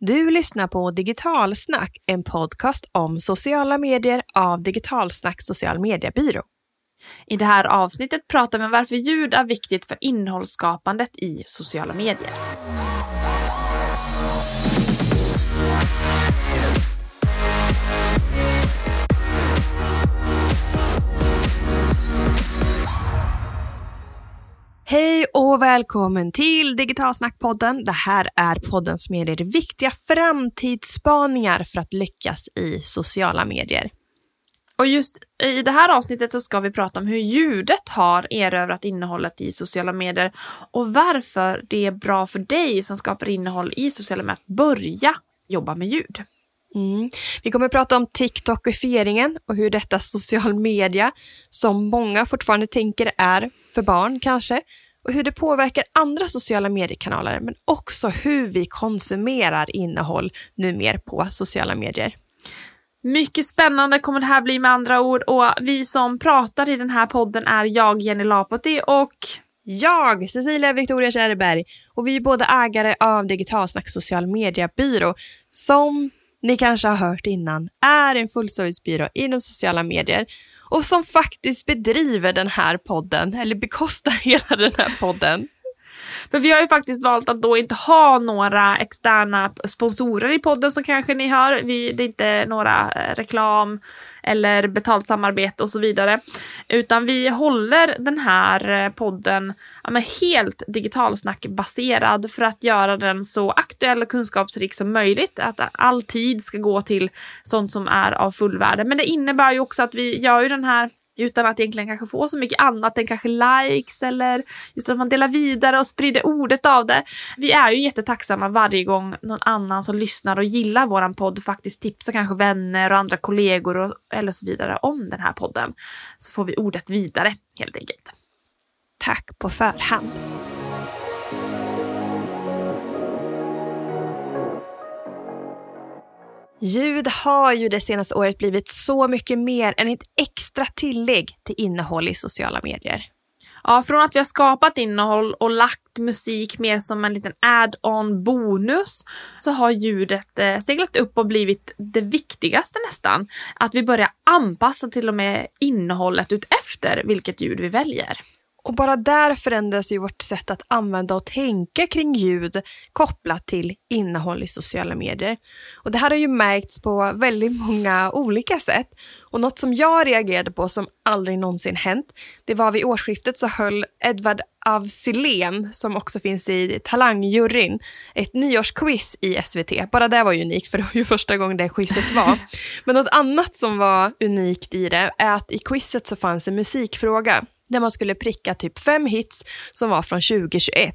Du lyssnar på Digitalsnack, en podcast om sociala medier av Digitalsnack social mediebyrå. I det här avsnittet pratar vi om varför ljud är viktigt för innehållsskapandet i sociala medier. Hej och välkommen till Digitalsnackpodden. Det här är podden som ger er viktiga framtidsspaningar för att lyckas i sociala medier. Och just i det här avsnittet så ska vi prata om hur ljudet har erövrat innehållet i sociala medier och varför det är bra för dig som skapar innehåll i sociala medier att börja jobba med ljud. Mm. Vi kommer att prata om TikTokifieringen och hur detta social media, som många fortfarande tänker är för barn kanske, och hur det påverkar andra sociala mediekanaler, men också hur vi konsumerar innehåll numera på sociala medier. Mycket spännande kommer det här bli med andra ord och vi som pratar i den här podden är jag, Jenny Lapoti och jag, Cecilia Victoria Kärrberg, och vi är båda ägare av Digitalsnack social mediebyrå som ni kanske har hört innan, är en fullservicebyrå inom sociala medier och som faktiskt bedriver den här podden, eller bekostar hela den här podden. För vi har ju faktiskt valt att då inte ha några externa sponsorer i podden som kanske ni hör. Vi, det är inte några eh, reklam eller betalt samarbete och så vidare. Utan vi håller den här eh, podden ja, helt digitalsnackbaserad för att göra den så aktuell och kunskapsrik som möjligt. Att all tid ska gå till sånt som är av fullvärde. Men det innebär ju också att vi gör ju den här utan att egentligen kanske få så mycket annat än kanske likes eller just att man delar vidare och sprider ordet av det. Vi är ju jättetacksamma varje gång någon annan som lyssnar och gillar våran podd faktiskt tipsar kanske vänner och andra kollegor och, eller så vidare om den här podden. Så får vi ordet vidare helt enkelt. Tack på förhand. Ljud har ju det senaste året blivit så mycket mer än ett extra tillägg till innehåll i sociala medier. Ja, från att vi har skapat innehåll och lagt musik mer som en liten add-on bonus så har ljudet eh, seglat upp och blivit det viktigaste nästan. Att vi börjar anpassa till och med innehållet utefter vilket ljud vi väljer. Och bara där förändras ju vårt sätt att använda och tänka kring ljud kopplat till innehåll i sociala medier. Och det här har ju märkts på väldigt många olika sätt. Och något som jag reagerade på som aldrig någonsin hänt, det var vid årsskiftet så höll Edvard av Silén, som också finns i Talangjuryn, ett nyårsquiz i SVT. Bara det var ju unikt, för det var ju första gången det quizet var. Men något annat som var unikt i det är att i quizet så fanns en musikfråga där man skulle pricka typ fem hits som var från 2021.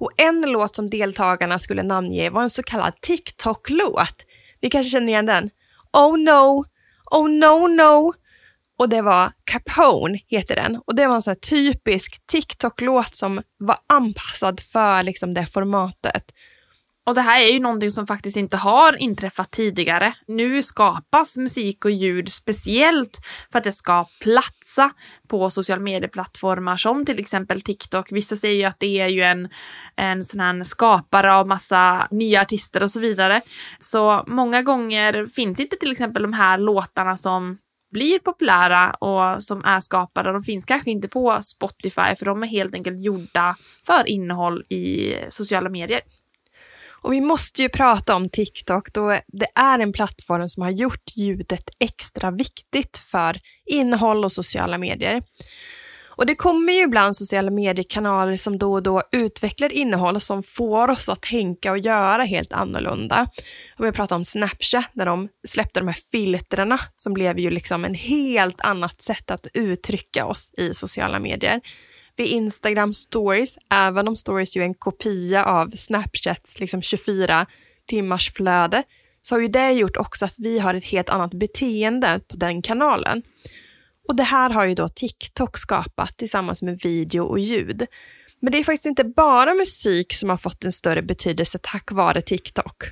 Och en låt som deltagarna skulle namnge var en så kallad TikTok-låt. Ni kanske känner igen den? Oh no, oh no no. Och det var Capone, heter den. Och det var en sån här typisk TikTok-låt som var anpassad för liksom det formatet. Och det här är ju någonting som faktiskt inte har inträffat tidigare. Nu skapas musik och ljud speciellt för att det ska platsa på social medieplattformar som till exempel TikTok. Vissa säger ju att det är ju en, en sån här skapare av massa nya artister och så vidare. Så många gånger finns inte till exempel de här låtarna som blir populära och som är skapade, de finns kanske inte på Spotify för de är helt enkelt gjorda för innehåll i sociala medier. Och vi måste ju prata om TikTok då det är en plattform som har gjort ljudet extra viktigt för innehåll och sociala medier. Och det kommer ju ibland sociala mediekanaler som då och då utvecklar innehåll som får oss att tänka och göra helt annorlunda. Och vi pratar om Snapchat när de släppte de här filtrerna som blev ju liksom en helt annat sätt att uttrycka oss i sociala medier vid Instagram stories, även om stories ju är en kopia av Snapchats liksom 24 timmars flöde, så har ju det gjort också att vi har ett helt annat beteende på den kanalen. Och det här har ju då TikTok skapat tillsammans med video och ljud. Men det är faktiskt inte bara musik som har fått en större betydelse tack vare TikTok.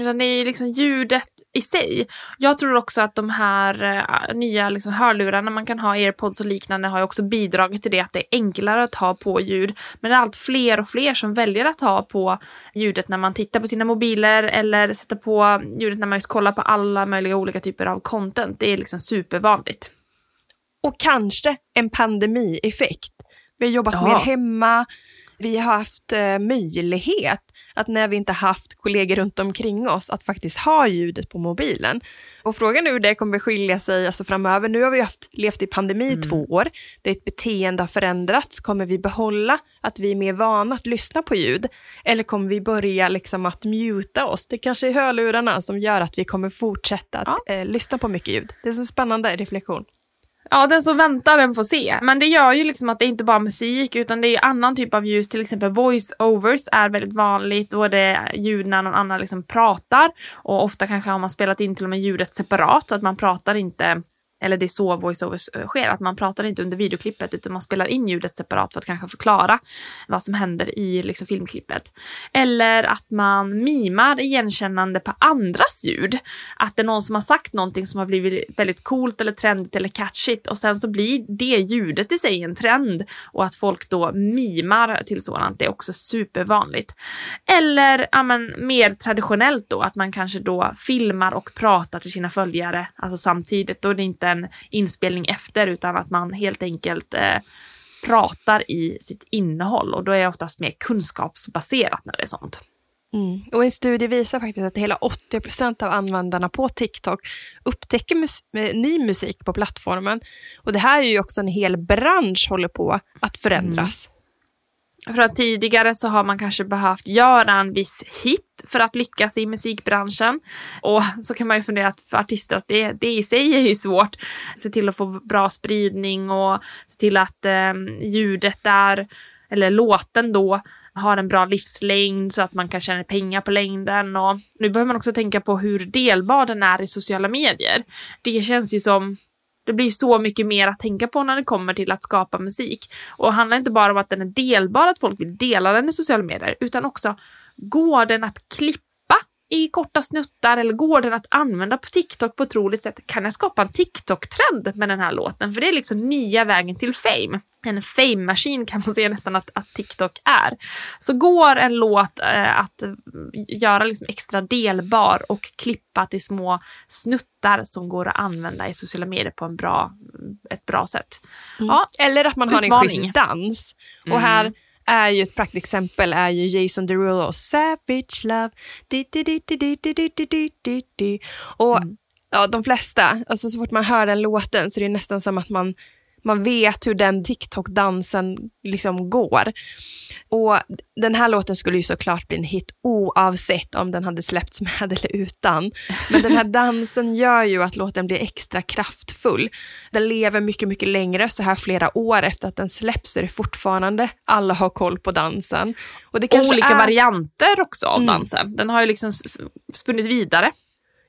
Utan det är liksom ljudet i sig. Jag tror också att de här uh, nya liksom, hörlurarna man kan ha, airpods och liknande, har också bidragit till det att det är enklare att ha på ljud. Men det är allt fler och fler som väljer att ha på ljudet när man tittar på sina mobiler eller sätter på ljudet när man just kollar på alla möjliga olika typer av content. Det är liksom supervanligt. Och kanske en pandemieffekt. Vi har jobbat ja. mer hemma, vi har haft eh, möjlighet att när vi inte haft kollegor runt omkring oss att faktiskt ha ljudet på mobilen. Och frågan är hur det kommer skilja sig alltså framöver. Nu har vi haft, levt i pandemi i mm. två år, ett beteende har förändrats. Kommer vi behålla att vi är mer vana att lyssna på ljud? Eller kommer vi börja liksom att muta oss? Det kanske är hörlurarna som gör att vi kommer fortsätta att ja. eh, lyssna på mycket ljud. Det är en spännande reflektion. Ja, den som väntar den får se. Men det gör ju liksom att det inte bara är musik utan det är annan typ av ljus, till exempel voice-overs är väldigt vanligt. Då är det ljud när någon annan liksom pratar och ofta kanske har man spelat in till och med ljudet separat så att man pratar inte eller det är så voiceovers eh, sker, att man pratar inte under videoklippet utan man spelar in ljudet separat för att kanske förklara vad som händer i liksom, filmklippet. Eller att man mimar igenkännande på andras ljud. Att det är någon som har sagt någonting som har blivit väldigt coolt eller trendigt eller catchigt och sen så blir det ljudet i sig en trend och att folk då mimar till sådant, det är också supervanligt. Eller ja, men, mer traditionellt då, att man kanske då filmar och pratar till sina följare, alltså samtidigt. Då är det inte en inspelning efter utan att man helt enkelt eh, pratar i sitt innehåll och då är det oftast mer kunskapsbaserat när det är sånt. Mm. Och en studie visar faktiskt att hela 80 procent av användarna på TikTok upptäcker mus ny musik på plattformen. Och det här är ju också en hel bransch håller på att förändras. Mm. För att tidigare så har man kanske behövt göra en viss hit för att lyckas i musikbranschen. Och så kan man ju fundera att för artister att det, det i sig är ju svårt. Se till att få bra spridning och se till att eh, ljudet där, eller låten då, har en bra livslängd så att man kan tjäna pengar på längden. Och nu behöver man också tänka på hur delbar den är i sociala medier. Det känns ju som det blir så mycket mer att tänka på när det kommer till att skapa musik. Och det handlar inte bara om att den är delbar, att folk vill dela den i sociala medier, utan också går den att klippa i korta snuttar eller går den att använda på TikTok på ett roligt sätt? Kan jag skapa en TikTok-trend med den här låten? För det är liksom nya vägen till fame en fame machine kan man säga nästan att, att, TikTok är. Så går en låt eh, att göra liksom extra delbar och klippa till små snuttar som går att använda i sociala medier på en bra, ett bra sätt. Mm. Ja, Eller att man utmaning. har en schysst dans. Och mm. här är ju ett praktexempel är ju Jason Derulo och Savage Love. Och mm. ja, de flesta, alltså så fort man hör den låten så är det nästan som att man man vet hur den TikTok-dansen liksom går. Och den här låten skulle ju såklart bli en hit oavsett om den hade släppts med eller utan. Men den här dansen gör ju att låten blir extra kraftfull. Den lever mycket, mycket längre, så här flera år efter att den släpps är det fortfarande alla har koll på dansen. Och det kanske Olika är... varianter också av mm. dansen. Den har ju liksom spunnit vidare.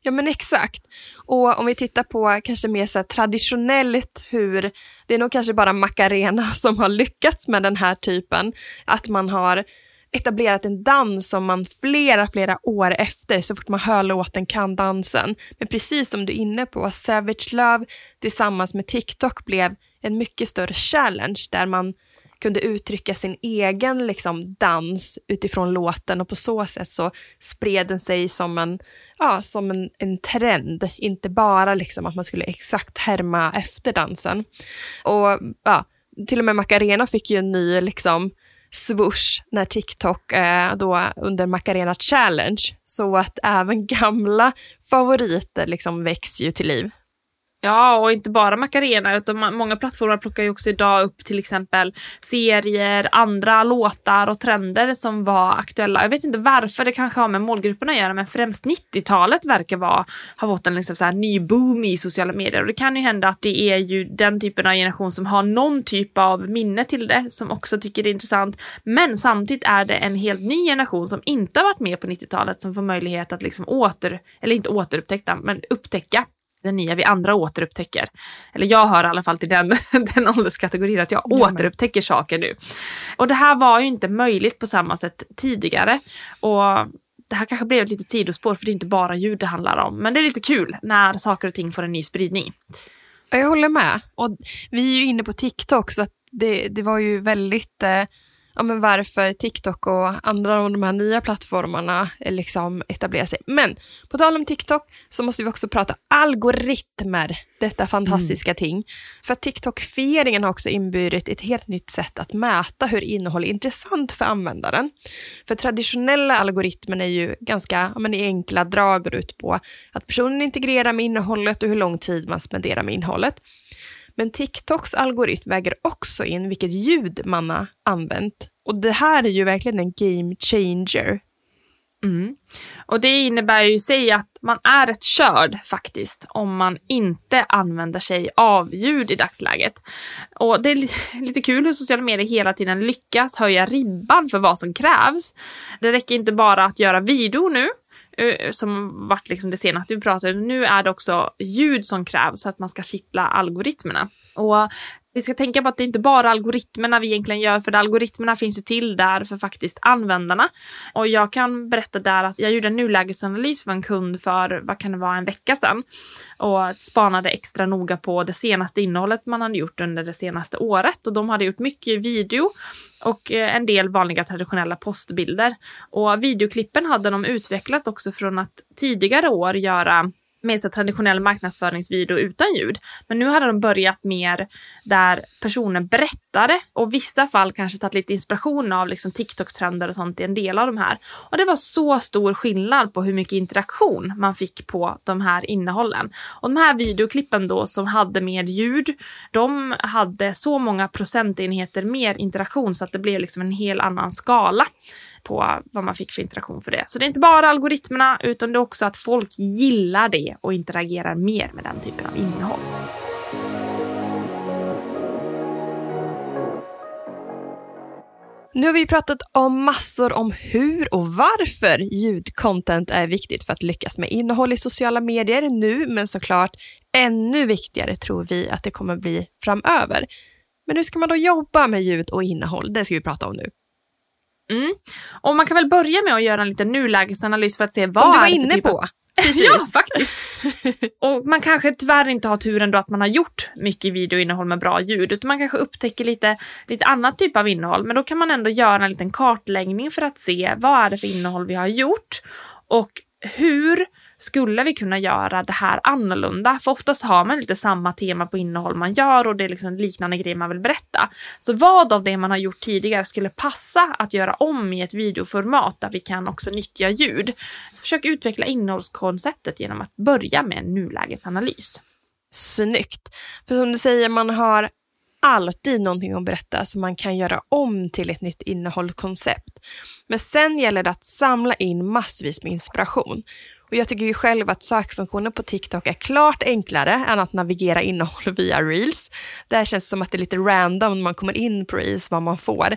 Ja men exakt. Och om vi tittar på kanske mer så traditionellt hur, det är nog kanske bara Macarena som har lyckats med den här typen, att man har etablerat en dans som man flera, flera år efter, så fort man hör låten, kan dansen. Men precis som du är inne på, Savage Love tillsammans med TikTok blev en mycket större challenge där man kunde uttrycka sin egen liksom, dans utifrån låten och på så sätt så spred den sig som en, ja, som en, en trend, inte bara liksom att man skulle exakt härma efter dansen. Och ja, till och med Macarena fick ju en ny liksom, swoosh när TikTok eh, då under Macarena Challenge, så att även gamla favoriter liksom väcks ju till liv. Ja, och inte bara Macarena utan många plattformar plockar ju också idag upp till exempel serier, andra låtar och trender som var aktuella. Jag vet inte varför, det kanske har med målgrupperna att göra men främst 90-talet verkar vara, ha fått en liksom så här ny boom i sociala medier och det kan ju hända att det är ju den typen av generation som har någon typ av minne till det som också tycker det är intressant. Men samtidigt är det en helt ny generation som inte har varit med på 90-talet som får möjlighet att liksom åter, eller inte återupptäcka, men upptäcka den nya vi andra återupptäcker. Eller jag hör i alla fall till den, den ålderskategorin att jag ja, återupptäcker saker nu. Och det här var ju inte möjligt på samma sätt tidigare. Och det här kanske blev ett litet sidospår för det är inte bara ljud det handlar om. Men det är lite kul när saker och ting får en ny spridning. Jag håller med. Och vi är ju inne på TikTok så att det, det var ju väldigt eh, ja, men varför TikTok och andra av de här nya plattformarna liksom etablerar sig. Men på tal om TikTok så måste vi också prata algoritmer, detta fantastiska mm. ting. För TikTok-fieringen har också inburit ett helt nytt sätt att mäta hur innehåll är intressant för användaren. För traditionella algoritmer är ju ganska ja, men i enkla drag går ut på att personen integrerar med innehållet och hur lång tid man spenderar med innehållet. Men TikToks algoritm väger också in vilket ljud man har använt. Och det här är ju verkligen en game changer. Mm. Och det innebär ju i sig att man är rätt körd faktiskt om man inte använder sig av ljud i dagsläget. Och det är lite kul hur sociala medier hela tiden lyckas höja ribban för vad som krävs. Det räcker inte bara att göra video nu, Eh, som varit liksom det senaste vi pratade Nu är det också ljud som krävs för att man ska kittla algoritmerna. Och vi ska tänka på att det inte bara är algoritmerna vi egentligen gör, för algoritmerna finns ju till där för faktiskt användarna. Och jag kan berätta där att jag gjorde en nulägesanalys för en kund för, vad kan det vara, en vecka sedan. Och spanade extra noga på det senaste innehållet man hade gjort under det senaste året. Och de hade gjort mycket video och eh, en del vanliga traditionella postbilder. Och videoklippen hade de utvecklat också från att tidigare år göra mer så traditionell marknadsföringsvideo utan ljud. Men nu hade de börjat mer där personen berättade och vissa fall kanske tagit lite inspiration av liksom TikTok-trender och sånt i en del av de här. Och det var så stor skillnad på hur mycket interaktion man fick på de här innehållen. Och de här videoklippen då som hade med ljud, de hade så många procentenheter mer interaktion så att det blev liksom en hel annan skala på vad man fick för interaktion för det. Så det är inte bara algoritmerna utan det är också att folk gillar det och interagerar mer med den typen av innehåll. Nu har vi pratat om massor om hur och varför ljudcontent är viktigt för att lyckas med innehåll i sociala medier nu, men såklart ännu viktigare tror vi att det kommer bli framöver. Men hur ska man då jobba med ljud och innehåll? Det ska vi prata om nu. Mm. Och man kan väl börja med att göra en liten nulägesanalys för att se vad Som du var är inne typ på. Precis. ja, faktiskt. och man kanske tyvärr inte har turen då att man har gjort mycket videoinnehåll med bra ljud, utan man kanske upptäcker lite, lite annat typ av innehåll. Men då kan man ändå göra en liten kartläggning för att se vad är det för innehåll vi har gjort och hur skulle vi kunna göra det här annorlunda? För oftast har man lite samma tema på innehåll man gör och det är liksom liknande grejer man vill berätta. Så vad av det man har gjort tidigare skulle passa att göra om i ett videoformat där vi kan också nyttja ljud? Så försök utveckla innehållskonceptet genom att börja med en nulägesanalys. Snyggt! För som du säger, man har alltid någonting att berätta som man kan göra om till ett nytt innehållskoncept. Men sen gäller det att samla in massvis med inspiration. Och jag tycker ju själv att sökfunktionen på TikTok är klart enklare än att navigera innehåll via Reels. Där känns det som att det är lite random när man kommer in på Reels vad man får.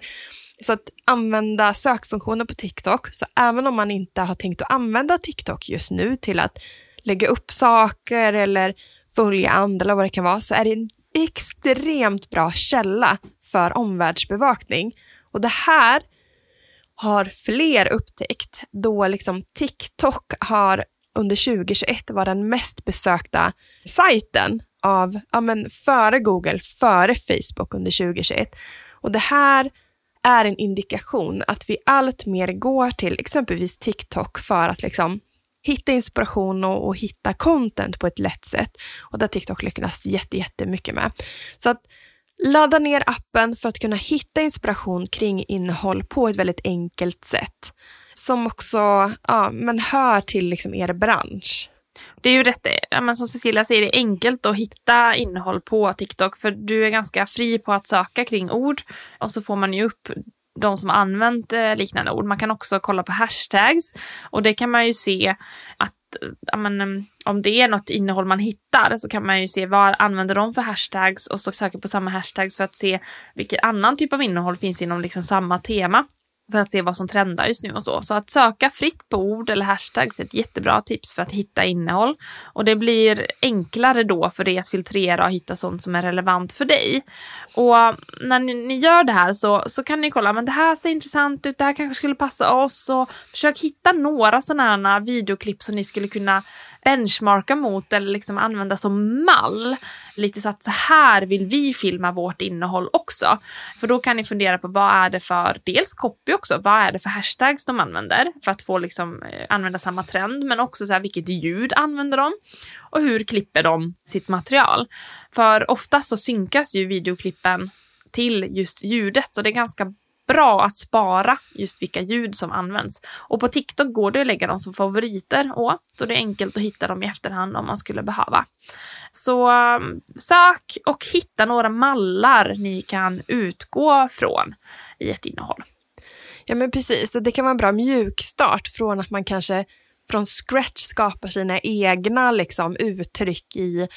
Så att använda sökfunktionen på TikTok, så även om man inte har tänkt att använda TikTok just nu till att lägga upp saker eller följa andra eller vad det kan vara, så är det en extremt bra källa för omvärldsbevakning. Och det här har fler upptäckt då liksom TikTok har under 2021 var den mest besökta sajten av, ja men före Google, före Facebook under 2021. Och det här är en indikation att vi allt mer går till exempelvis TikTok för att liksom hitta inspiration och, och hitta content på ett lätt sätt. Och där TikTok lyckas jättemycket med. Så att Ladda ner appen för att kunna hitta inspiration kring innehåll på ett väldigt enkelt sätt. Som också ja, men hör till liksom er bransch. Det är ju rätt, ja, men som Cecilia säger, det är enkelt att hitta innehåll på TikTok för du är ganska fri på att söka kring ord och så får man ju upp de som använt eh, liknande ord. Man kan också kolla på hashtags och det kan man ju se att men, om det är något innehåll man hittar så kan man ju se vad använder de för hashtags och så söka på samma hashtags för att se vilken annan typ av innehåll finns inom liksom samma tema för att se vad som trendar just nu och så. Så att söka fritt på ord eller hashtags är ett jättebra tips för att hitta innehåll. Och det blir enklare då för dig att filtrera och hitta sånt som är relevant för dig. Och när ni, ni gör det här så, så kan ni kolla, men det här ser intressant ut, det här kanske skulle passa oss. Och försök hitta några sådana här videoklipp som ni skulle kunna benchmarka mot eller liksom använda som mall. Lite så att så här vill vi filma vårt innehåll också. För då kan ni fundera på vad är det för, dels copy också, vad är det för hashtags de använder för att få liksom eh, använda samma trend, men också så här vilket ljud använder de och hur klipper de sitt material. För oftast så synkas ju videoklippen till just ljudet så det är ganska bra att spara just vilka ljud som används. Och på TikTok går det att lägga dem som favoriter och det är enkelt att hitta dem i efterhand om man skulle behöva. Så um, sök och hitta några mallar ni kan utgå från i ett innehåll. Ja men precis, och det kan vara en bra mjukstart från att man kanske från scratch skapar sina egna liksom, uttryck i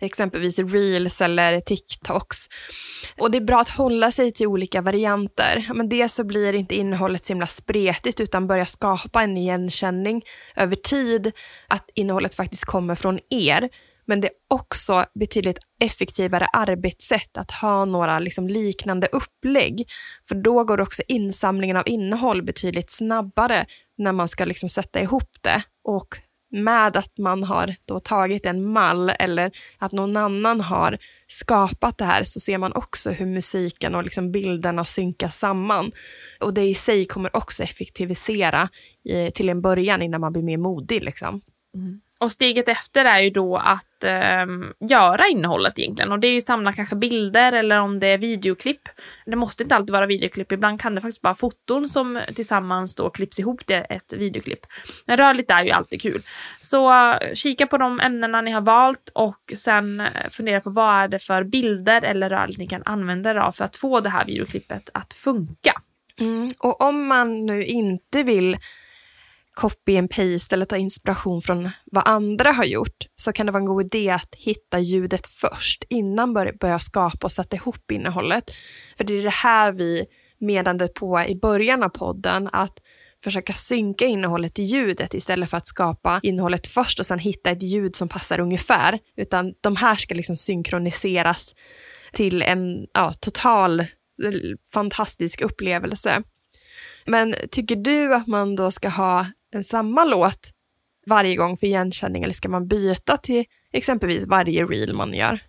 exempelvis reels eller TikToks. Och det är bra att hålla sig till olika varianter. Men det så blir inte innehållet så himla spretigt utan börja skapa en igenkänning över tid att innehållet faktiskt kommer från er. Men det är också betydligt effektivare arbetssätt att ha några liksom liknande upplägg. För då går också insamlingen av innehåll betydligt snabbare när man ska liksom sätta ihop det. Och med att man har då tagit en mall eller att någon annan har skapat det här så ser man också hur musiken och liksom bilderna synkas samman. Och det i sig kommer också effektivisera i, till en början innan man blir mer modig. Liksom. Mm. Och steget efter är ju då att eh, göra innehållet egentligen. Och det är ju samla kanske bilder eller om det är videoklipp. Det måste inte alltid vara videoklipp, ibland kan det faktiskt vara foton som tillsammans då klipps ihop till ett videoklipp. Men rörligt är ju alltid kul. Så eh, kika på de ämnena ni har valt och sen eh, fundera på vad är det för bilder eller rörligt ni kan använda er av för att få det här videoklippet att funka. Mm. Och om man nu inte vill copy and paste eller ta inspiration från vad andra har gjort så kan det vara en god idé att hitta ljudet först innan man börjar skapa och sätta ihop innehållet. För det är det här vi menade på i början av podden, att försöka synka innehållet i ljudet istället för att skapa innehållet först och sen hitta ett ljud som passar ungefär. Utan de här ska liksom synkroniseras till en ja, total eh, fantastisk upplevelse. Men tycker du att man då ska ha en samma låt varje gång för igenkänning eller ska man byta till exempelvis varje reel man gör?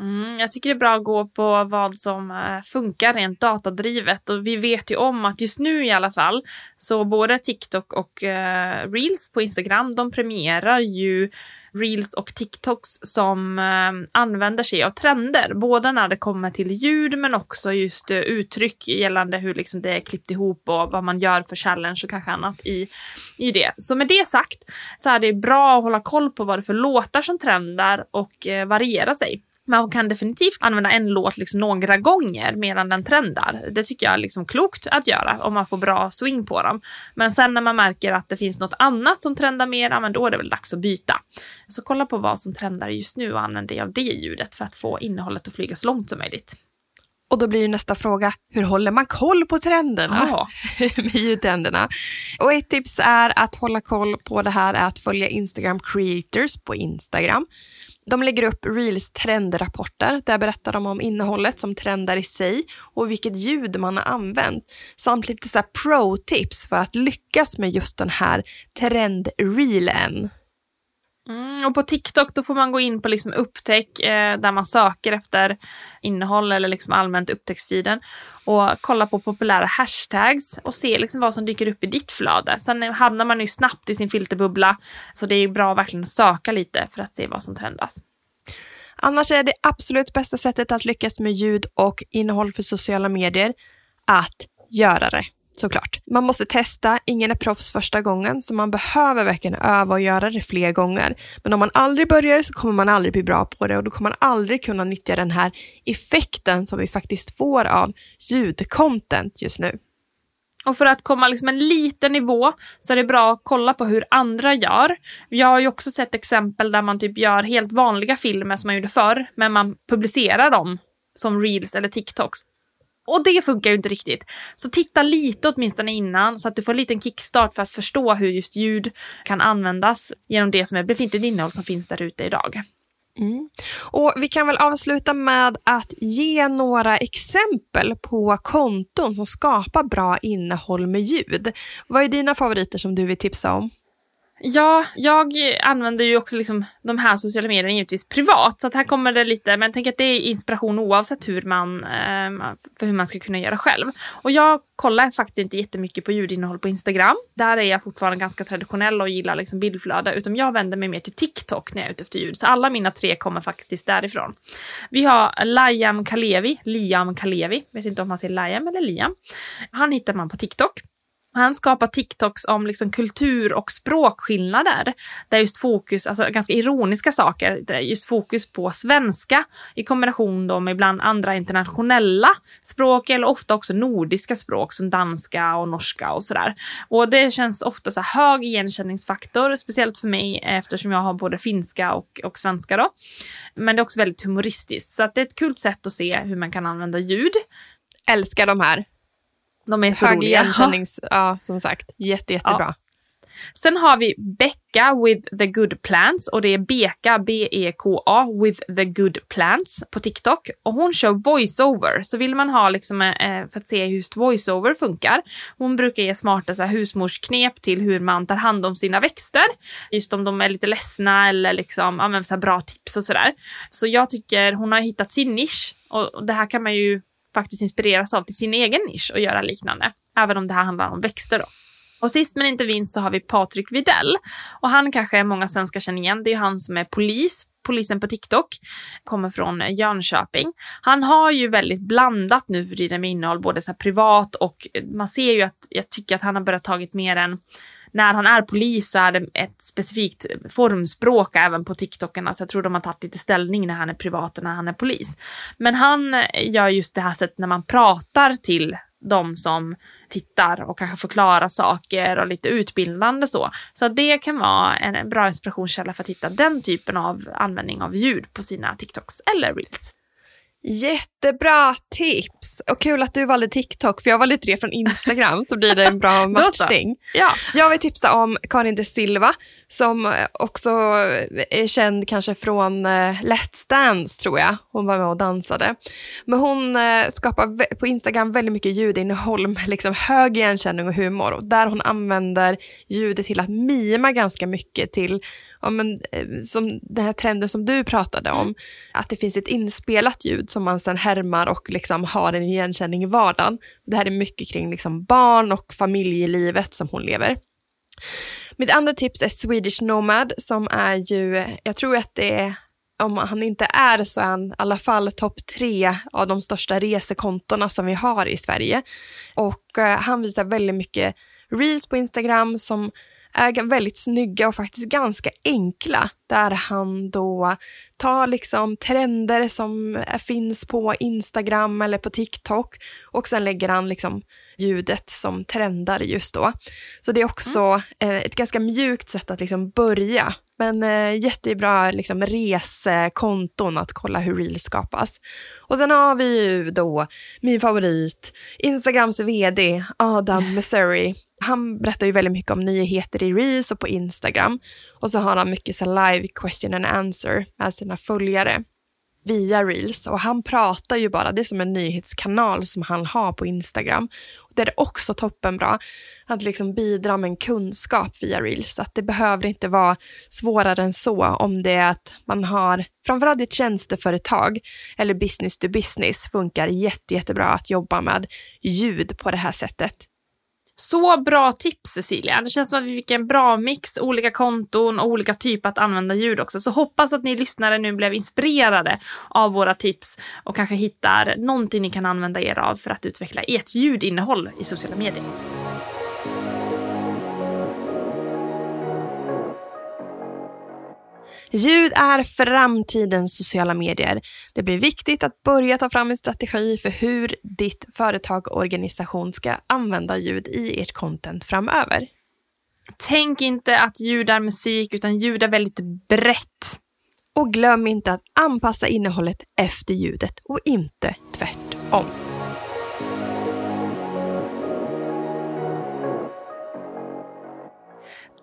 Mm, jag tycker det är bra att gå på vad som eh, funkar rent datadrivet och vi vet ju om att just nu i alla fall så både TikTok och uh, Reels på Instagram de premierar ju reels och TikToks som eh, använder sig av trender, både när det kommer till ljud men också just eh, uttryck gällande hur liksom det är klippt ihop och vad man gör för challenge och kanske annat i, i det. Så med det sagt så är det bra att hålla koll på vad det är för låtar som trendar och eh, variera sig. Man kan definitivt använda en låt liksom några gånger medan den trendar. Det tycker jag är liksom klokt att göra om man får bra swing på dem. Men sen när man märker att det finns något annat som trendar mer, ja, men då är det väl dags att byta. Så kolla på vad som trendar just nu och använd dig av det ljudet för att få innehållet att flyga så långt som möjligt. Och då blir ju nästa fråga, hur håller man koll på trenderna? Ja. med ljudtrenderna. Och ett tips är att hålla koll på det här är att följa Instagram creators på Instagram. De lägger upp Reels trendrapporter. Där berättar de om innehållet som trendar i sig och vilket ljud man har använt. Samt lite så pro-tips för att lyckas med just den här trendreelen. Mm, och på TikTok då får man gå in på liksom upptäck eh, där man söker efter innehåll eller liksom allmänt upptäcktsfiden och kolla på populära hashtags och se liksom vad som dyker upp i ditt flöde. Sen hamnar man ju snabbt i sin filterbubbla så det är bra att verkligen söka lite för att se vad som trendas. Annars är det absolut bästa sättet att lyckas med ljud och innehåll för sociala medier att göra det såklart. Man måste testa, ingen är proffs första gången, så man behöver verkligen öva och göra det fler gånger. Men om man aldrig börjar så kommer man aldrig bli bra på det och då kommer man aldrig kunna nyttja den här effekten som vi faktiskt får av ljudcontent just nu. Och för att komma liksom en liten nivå så är det bra att kolla på hur andra gör. Jag har ju också sett exempel där man typ gör helt vanliga filmer som man gjorde förr, men man publicerar dem som reels eller TikToks och det funkar ju inte riktigt. Så titta lite åtminstone innan så att du får en liten kickstart för att förstå hur just ljud kan användas genom det som är befintligt innehåll som finns där ute idag. Mm. Och Vi kan väl avsluta med att ge några exempel på konton som skapar bra innehåll med ljud. Vad är dina favoriter som du vill tipsa om? Ja, jag använder ju också liksom de här sociala medierna givetvis privat, så att här kommer det lite, men tänk att det är inspiration oavsett hur man, ehm, för hur man ska kunna göra själv. Och jag kollar faktiskt inte jättemycket på ljudinnehåll på Instagram. Där är jag fortfarande ganska traditionell och gillar liksom bildflöde, utan jag vänder mig mer till TikTok när jag är ute efter ljud. Så alla mina tre kommer faktiskt därifrån. Vi har Liam Kalevi, Liam Kalevi, vet inte om man säger Liam eller Liam. Han hittar man på TikTok. Han skapar TikToks om liksom kultur och språkskillnader. Där just fokus, alltså ganska ironiska saker, där just fokus på svenska i kombination då med ibland andra internationella språk eller ofta också nordiska språk som danska och norska och sådär. Och det känns ofta så hög igenkänningsfaktor, speciellt för mig eftersom jag har både finska och, och svenska då. Men det är också väldigt humoristiskt, så att det är ett kul sätt att se hur man kan använda ljud. Älskar de här. De är så Hög roliga. igenkännings... Ja, som sagt. Jätte, jättebra. Ja. Sen har vi Becka with the good plans och det är Beka, B-E-K-A, with the good plans på TikTok. Och hon kör voiceover, så vill man ha liksom, eh, för att se hur just voiceover funkar. Hon brukar ge smarta så här, husmorsknep till hur man tar hand om sina växter. Just om de är lite ledsna eller liksom, ja, men så bra tips och sådär. Så jag tycker hon har hittat sin nisch och det här kan man ju faktiskt inspireras av till sin egen nisch och göra liknande. Även om det här handlar om växter då. Och sist men inte minst så har vi Patrik Videll. Och han kanske många svenskar känner igen. Det är han som är polis, polisen på TikTok. Kommer från Jönköping. Han har ju väldigt blandat nu för tiden med innehåll, både så privat och man ser ju att jag tycker att han har börjat tagit mer än när han är polis så är det ett specifikt formspråk även på TikTokarna. Så jag tror de har tagit lite ställning när han är privat och när han är polis. Men han gör just det här sättet när man pratar till de som tittar och kanske förklarar saker och lite utbildande så. Så det kan vara en bra inspirationskälla för att hitta den typen av användning av ljud på sina TikToks eller Reels. Jättebra tips! Och kul att du valde TikTok, för jag valde tre från Instagram, så blir det en bra matchning. Ja. Jag vill tipsa om Karin de Silva, som också är känd kanske från uh, Let's Dance, tror jag. Hon var med och dansade. Men hon uh, skapar på Instagram väldigt mycket ljudinnehåll med liksom hög igenkänning och humor. Och där hon använder ljudet till att mima ganska mycket till ja, men, som den här trenden som du pratade om, mm. att det finns ett inspelat ljud som man sen härmar och liksom har en igenkänning i vardagen. Det här är mycket kring liksom barn och familjelivet som hon lever. Mitt andra tips är Swedish Nomad som är ju, jag tror att det är om han inte är så är han i alla fall topp tre av de största resekontona som vi har i Sverige. Och eh, han visar väldigt mycket reels på Instagram som är väldigt snygga och faktiskt ganska enkla. Där han då tar liksom trender som finns på Instagram eller på TikTok och sen lägger han liksom ljudet som trendar just då. Så det är också mm. ett ganska mjukt sätt att liksom börja. Men eh, jättebra liksom resekonton att kolla hur reels skapas. Och sen har vi ju då min favorit, Instagrams vd Adam Missouri han berättar ju väldigt mycket om nyheter i Reels och på Instagram. Och så har han mycket så live question and answer med sina följare via Reels. Och han pratar ju bara, det är som en nyhetskanal som han har på Instagram. Och det är också toppenbra att liksom bidra med en kunskap via Reels. Att det behöver inte vara svårare än så om det är att man har, framförallt ett tjänsteföretag eller business to business funkar jätte, jättebra att jobba med ljud på det här sättet. Så bra tips Cecilia. Det känns som att vi fick en bra mix, olika konton och olika typer att använda ljud också. Så hoppas att ni lyssnare nu blev inspirerade av våra tips och kanske hittar någonting ni kan använda er av för att utveckla ert ljudinnehåll i sociala medier. Ljud är framtidens sociala medier. Det blir viktigt att börja ta fram en strategi för hur ditt företag och organisation ska använda ljud i ert content framöver. Tänk inte att ljud är musik, utan ljud är väldigt brett. Och glöm inte att anpassa innehållet efter ljudet och inte tvärtom.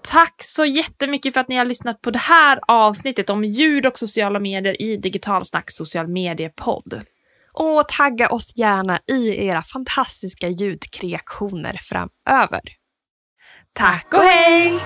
Tack så jättemycket för att ni har lyssnat på det här avsnittet om ljud och sociala medier i Digitalsnack social mediepodd. Och tagga oss gärna i era fantastiska ljudkreationer framöver. Tack och hej!